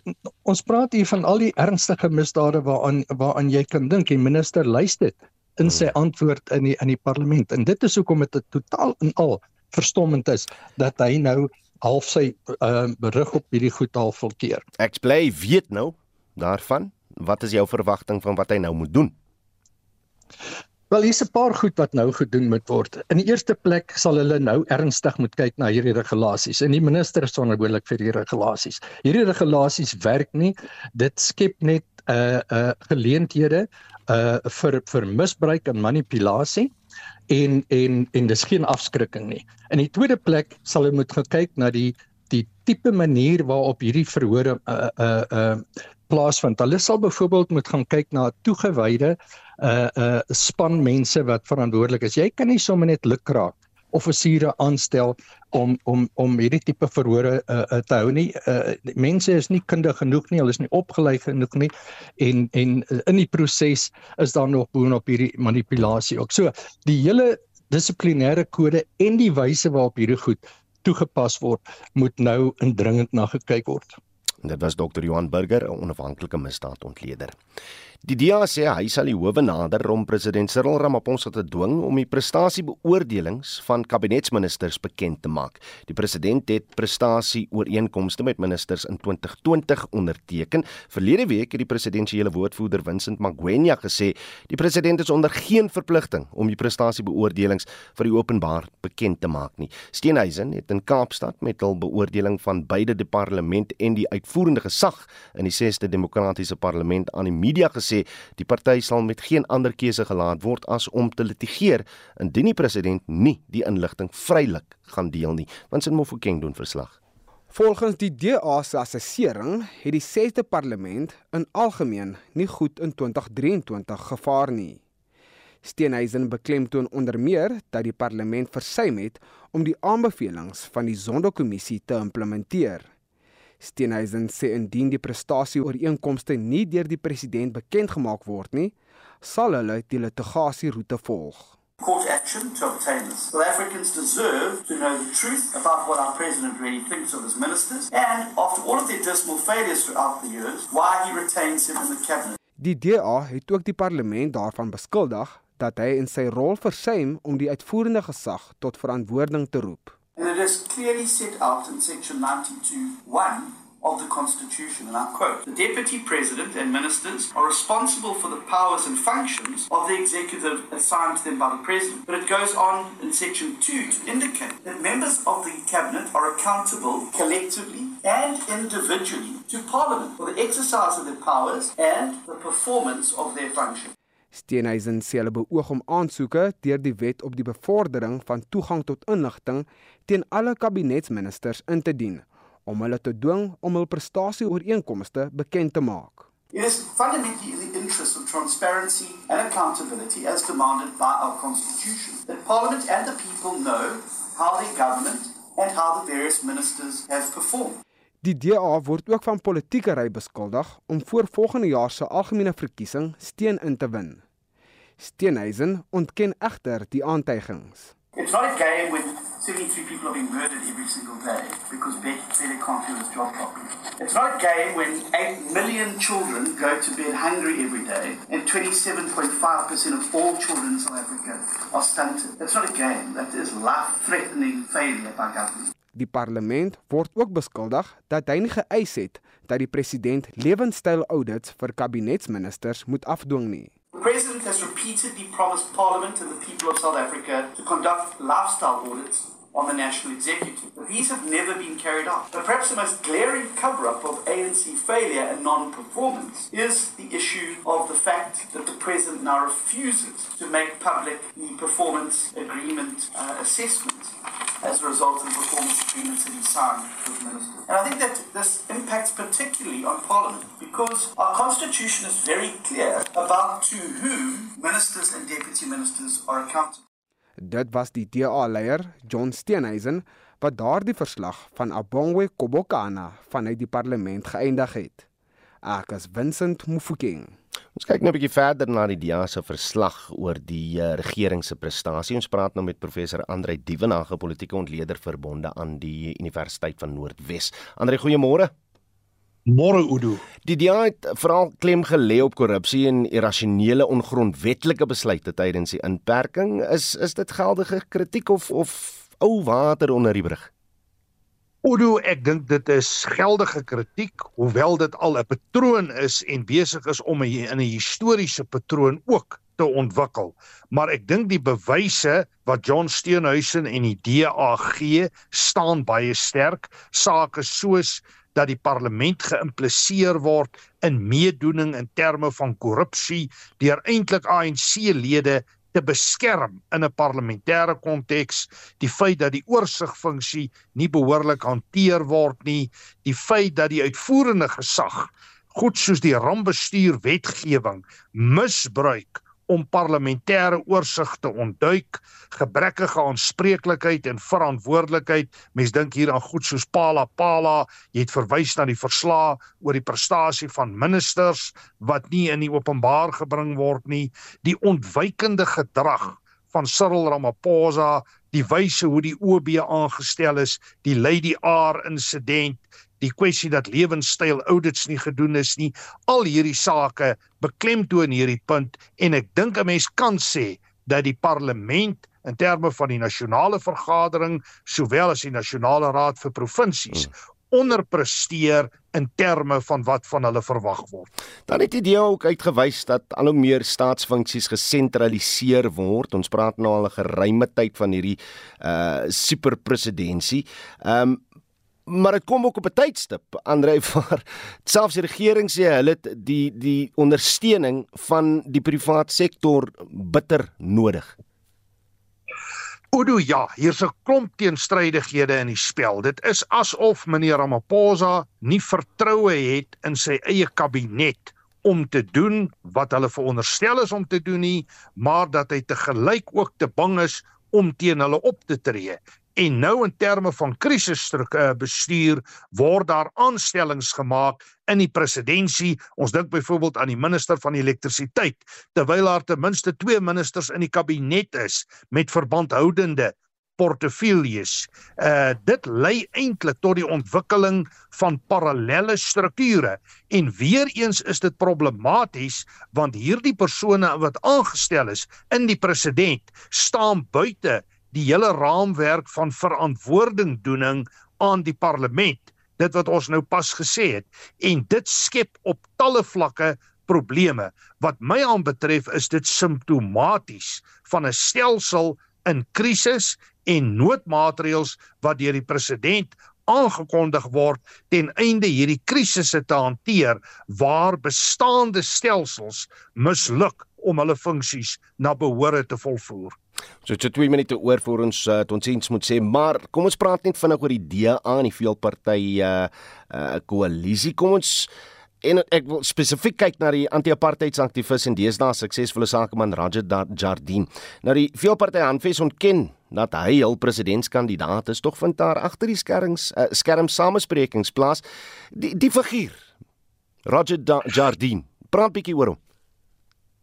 ons praat hier van al die ernstige misdade waaraan waaraan jy kan dink en minister luister in sy hmm. antwoord in die in die parlement. En dit is hoekom dit totaal en al verstommend is dat hy nou half sy uh, berig op hierdie goed al volkeer. Ek bly weet nou daarvan. Wat is jou verwagting van wat hy nou moet doen? Wel, hier's 'n paar goed wat nou gedoen moet word. In die eerste plek sal hulle nou ernstig moet kyk na hierdie regulasies. En die minister is verantwoordelik vir hierdie regulasies. Hierdie regulasies werk nie. Dit skep net 'n uh, uh geleenthede uh vir vir misbruik en manipulasie en en en dis geen afskrikking nie. In die tweede plek sal hulle moet kyk na die die tipe manier waarop hierdie verhore uh uh uh plaasvind. Hulle sal byvoorbeeld moet gaan kyk na toegewyde uh uh span mense wat verantwoordelik is. Jy kan nie sommer net lukraak offisiere aanstel om om om hierdie tipe verhore uh, uh, te hou nie. Uh, mense is nie kundig genoeg nie, hulle is nie opgelei genoeg nie en en uh, in die proses is daar nog boonop hierdie manipulasie ook. So die hele dissiplinêre kode en die wyse waarop hierdie goed toegepas word, moet nou indringend na gekyk word. Dit was Dr. Johan Burger, 'n onafhanklike misdaadontleder. Die DA sê hy sal die howe nader om president Cyril Ramaphosa te dwing om die prestasiebeoordelings van kabinetsministers bekend te maak. Die president het prestasieooreenkomste met ministers in 2020 onderteken. Verlede week het die presidensiële woordvoerder Vincent Magwenya gesê die president is onder geen verpligting om die prestasiebeoordelings vir die openbaar bekend te maak nie. Steenhuisen het in Kaapstad met hul beoordeling van beide die parlement en die uitvoerende gesag in die 6de demokratiese parlement aan die media gesê gesê die party sal met geen ander keuse gelaat word as om te litigeer indien die president nie die inligting vrylik gaan deel nie. Want sin Mofokeng doen verslag. Volgens die DA se assessering het die 6de parlement in algemeen nie goed in 2023 gevaar nie. Steenhuisen beklemtoon onder meer dat die parlement versuim het om die aanbevelings van die Zondo-kommissie te implementeer. Steenhuisen sê indien die prestasieooreenkomste nie deur die president bekend gemaak word nie, sal hulle die litigasieroete volg. Court action to obtain this. South Africans deserve to know the truth about what our president really thinks of his ministers and, after all of their dismal failures throughout the years, why he retains him in the cabinet. Die DA het ook die parlement daarvan beskuldig dat hy in sy rol versuim om die uitvoerende gesag tot verantwoording te roep. And it is clearly set out in section 92.1 of the Constitution, and I quote, the Deputy President and Ministers are responsible for the powers and functions of the executive assigned to them by the President. But it goes on in section 2 to indicate that members of the Cabinet are accountable collectively and individually to Parliament for the exercise of their powers and the performance of their functions. Steenhuisen sê hulle beoog om aansoeke deur die wet op die bevordering van toegang tot inligting teen alle kabinetsministers in te dien om hulle te dwing om hul prestasieooreenkomste bekend te maak. It is fundamentally in the interest of transparency and accountability as demanded by our constitution that parliament and the people know how the government and how the various ministers have performed. Die DA word ook van politiekery beskuldig om voor volgende jaar se algemene verkiesing steun in te win. Steenhuisen ontken egter die aantuigings. It's not a game when 73 people are being murdered every single day because Beck clearly can't do his job properly. It's not a game when 8 million children go to bed hungry every day and 27.5% of all children in South Africa are stunted. It's not a game. That is life-threatening failure by government. Die parlement word ook beskuldig dat hy nie geëis het dat die president lewenstyl audits vir kabinetsministers moet afdwing nie. The president has repeatedly promised parliament and the people of South Africa to conduct lifestyle audits on the national executive. But these have never been carried out. But perhaps the most glaring cover up of ANC failure and non performance is the issue of the fact that the president now refuses to make public the performance agreement uh, assessment as a result of the performance agreements that he signed with ministers. And I think that this impacts particularly on Parliament because our constitution is very clear about to whom ministers and deputy ministers are accountable. Dit was die DA-leier, John Steenhuisen, wat daardie verslag van Abongwe Kobokana vanuit die parlement geëindig het. Ek is Vincent Mufokeng. Ons kyk nou 'n bietjie verder na die DA se verslag oor die uh, regering se prestasie. Ons praat nou met professor Andrei Dievenage, politieke ontleder verbonde aan die Universiteit van Noordwes. Andrei, goeiemôre. Môre Udo. Die DA het veral klem gelê op korrupsie en irrasionele ongrondwetlike besluite tydens die inperking. Is is dit geldige kritiek of of ou water onder die brug? Udo, ek dink dit is geldige kritiek, hoewel dit al 'n patroon is en besig is om 'n in 'n historiese patroon ook te ontwikkel. Maar ek dink die bewyse wat John Steenhuisen en die DA gee, staan baie sterk. Sake soos dat die parlement geïmpliseer word in meedoening in terme van korrupsie deur eintlik ANC-lede te beskerm in 'n parlementêre konteks, die feit dat die oorsigfunksie nie behoorlik hanteer word nie, die feit dat die uitvoerende gesag goed soos die rampbestuur wetgewing misbruik om parlementêre oorsig te ontduik, gebrekkige aanspreeklikheid en verantwoordelikheid. Mens dink hier aan goed soos Pala Pala, jy het verwys na die verslae oor die prestasie van ministers wat nie in die openbaar gebring word nie, die ontwykende gedrag van Cyril Ramaphosa, die wyse hoe die OB aangestel is, die Lady R insident, die kwessie dat lewenstyl audits nie gedoen is nie, al hierdie sake beklemtoon hierdie punt en ek dink 'n mens kan sê dat die parlement in terme van die nasionale vergadering sowel as die nasionale raad vir provinsies hmm onderpresteer in terme van wat van hulle verwag word. Dan het die DA ook uitgewys dat al hoe meer staatsfunksies gesentraliseer word. Ons praat nou al 'n geruime tyd van hierdie uh superpresidentsie. Ehm um, maar dit kom ook op 'n tydstip Andre vir selfs die regering sê hulle het die die ondersteuning van die privaat sektor bitter nodig. Odo ja, hier's 'n klomp teenstrydighede in die spel. Dit is asof meneer Ramaphosa nie vertroue het in sy eie kabinet om te doen wat hulle veronderstel is om te doen nie, maar dat hy te gelyk ook te bang is om teen hulle op te tree. En nou in terme van krisisbestuur word daar aanstellings gemaak in die presidentskap. Ons dink byvoorbeeld aan die minister van elektrisiteit, terwyl daar ten minste twee ministers in die kabinet is met verbandhoudende portefeuilles. Uh dit lei eintlik tot die ontwikkeling van parallelle strukture en weer eens is dit problematies want hierdie persone wat aangestel is in die president staan buite die hele raamwerk van verantwoordingdoening aan die parlement dit wat ons nou pas gesê het en dit skep op talle vlakke probleme wat my aanbetref is dit simptomaties van 'n stelsel in krisis en noodmaatreëls wat deur die president aangekondig word ten einde hierdie krisisse te hanteer waar bestaande stelsels misluk om hulle funksies na behoore te volvoer. So dit 2 minute oor vir ons uh, ons sins moet sê, maar kom ons praat net vinnig oor die DA en die veelparty uh uh koalisie. Kom ons en ek wil spesifiek kyk na die anti-apartheidsaktivis en deesdae suksesvolle sakeman Rajat Jardine. Nou die veelparty aanfees ontken dat hy hul presidentskandidaat is, tog vind daar agter die skerms uh, skerm samesprekings plaas. Die die figuur Rajat Jardine. Praat bietjie oor hom.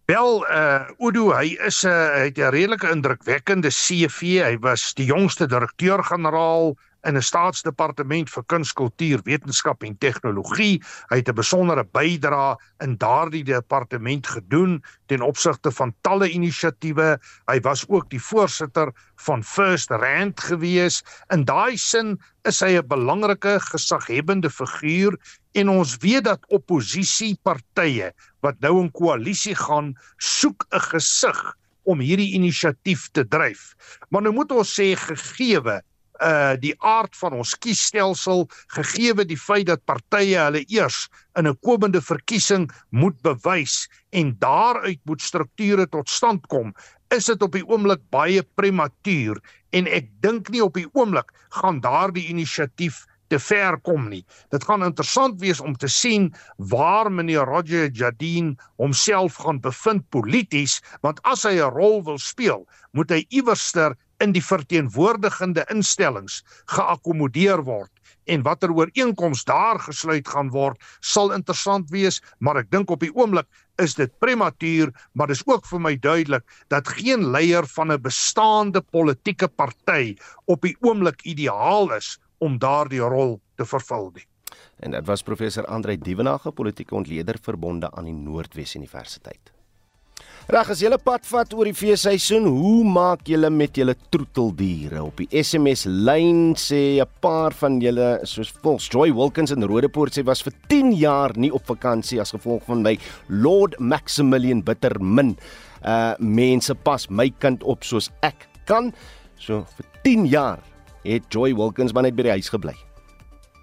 Wel, uh Udo, hy is 'n uh, hy het 'n redelike indrukwekkende CV. Hy was die jongste direkteur-generaal in 'n staatsdepartement vir kuns, kultuur, wetenskap en tegnologie. Hy het 'n besondere bydrae in daardie departement gedoen ten opsigte van talle inisiatiewe. Hy was ook die voorsitter van First Rand gewees. In daai sin is hy 'n belangrike gesaghebende figuur en ons weet dat oppositiepartye wat nou in koalisie gaan, soek 'n gesig om hierdie inisiatief te dryf. Maar nou moet ons sê gegeewe uh die aard van ons kiesstelsel gegeewe die feit dat partye hulle eers in 'n komende verkiesing moet bewys en daaruit moet strukture tot stand kom is dit op die oomblik baie prematuur en ek dink nie op die oomblik gaan daardie inisiatief te ver kom nie. Dit gaan interessant wees om te sien waar meneer Roger Jardine homself gaan bevind polities, want as hy 'n rol wil speel, moet hy iewerster in die verteenwoordigende instellings geakkommodeer word en watter ooreenkoms daar gesluit gaan word sal interessant wees maar ek dink op die oomblik is dit prematuur maar dis ook vir my duidelik dat geen leier van 'n bestaande politieke party op die oomblik ideaal is om daardie rol te vervul nie. En dit was professor Andre Dievenage, politieke ontleder verbonde aan die Noordwes Universiteit. Reg as jy 'n pad vat oor die feesseisoen, hoe maak jy met julle troeteldiere? Op die SMS lyn sê 'n paar van julle soos volgens Joy Wilkins in Rodepoort sê was vir 10 jaar nie op vakansie as gevolg van my Lord Maximilian Bittermin. Uh mense pas my kind op soos ek kan. So vir 10 jaar het Joy Wilkins maar net by die huis gebly.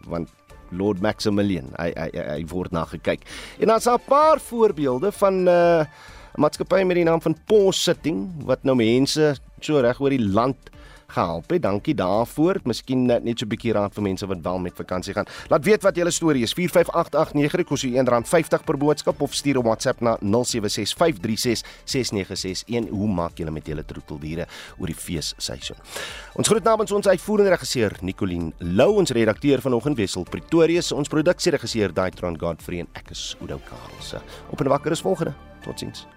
Want Lord Maximilian, hy hy, hy word na gekyk. En daar's 'n paar voorbeelde van uh 'n maatskappy met die naam van Pause Sitting wat nou mense so reg oor die land gehelp het. Dankie daarvoor. Miskien net, net so 'n bietjie raad vir mense wat wel met vakansie gaan. Laat weet wat julle storie is. 45889 kos u R1.50 per boodskap of stuur 'n WhatsApp na 0765366961. Hoe maak julle met julle troeteldiere oor die feesseisoen? Ons groet namens ons uitvoerende regisseur Nicoline Lou, ons redakteur vanoggend Wessel Pretorius, ons produksieregisseur Daitron Godfrey en ek is Udo Karlse. Op 'n wakker is volgende. Totsiens.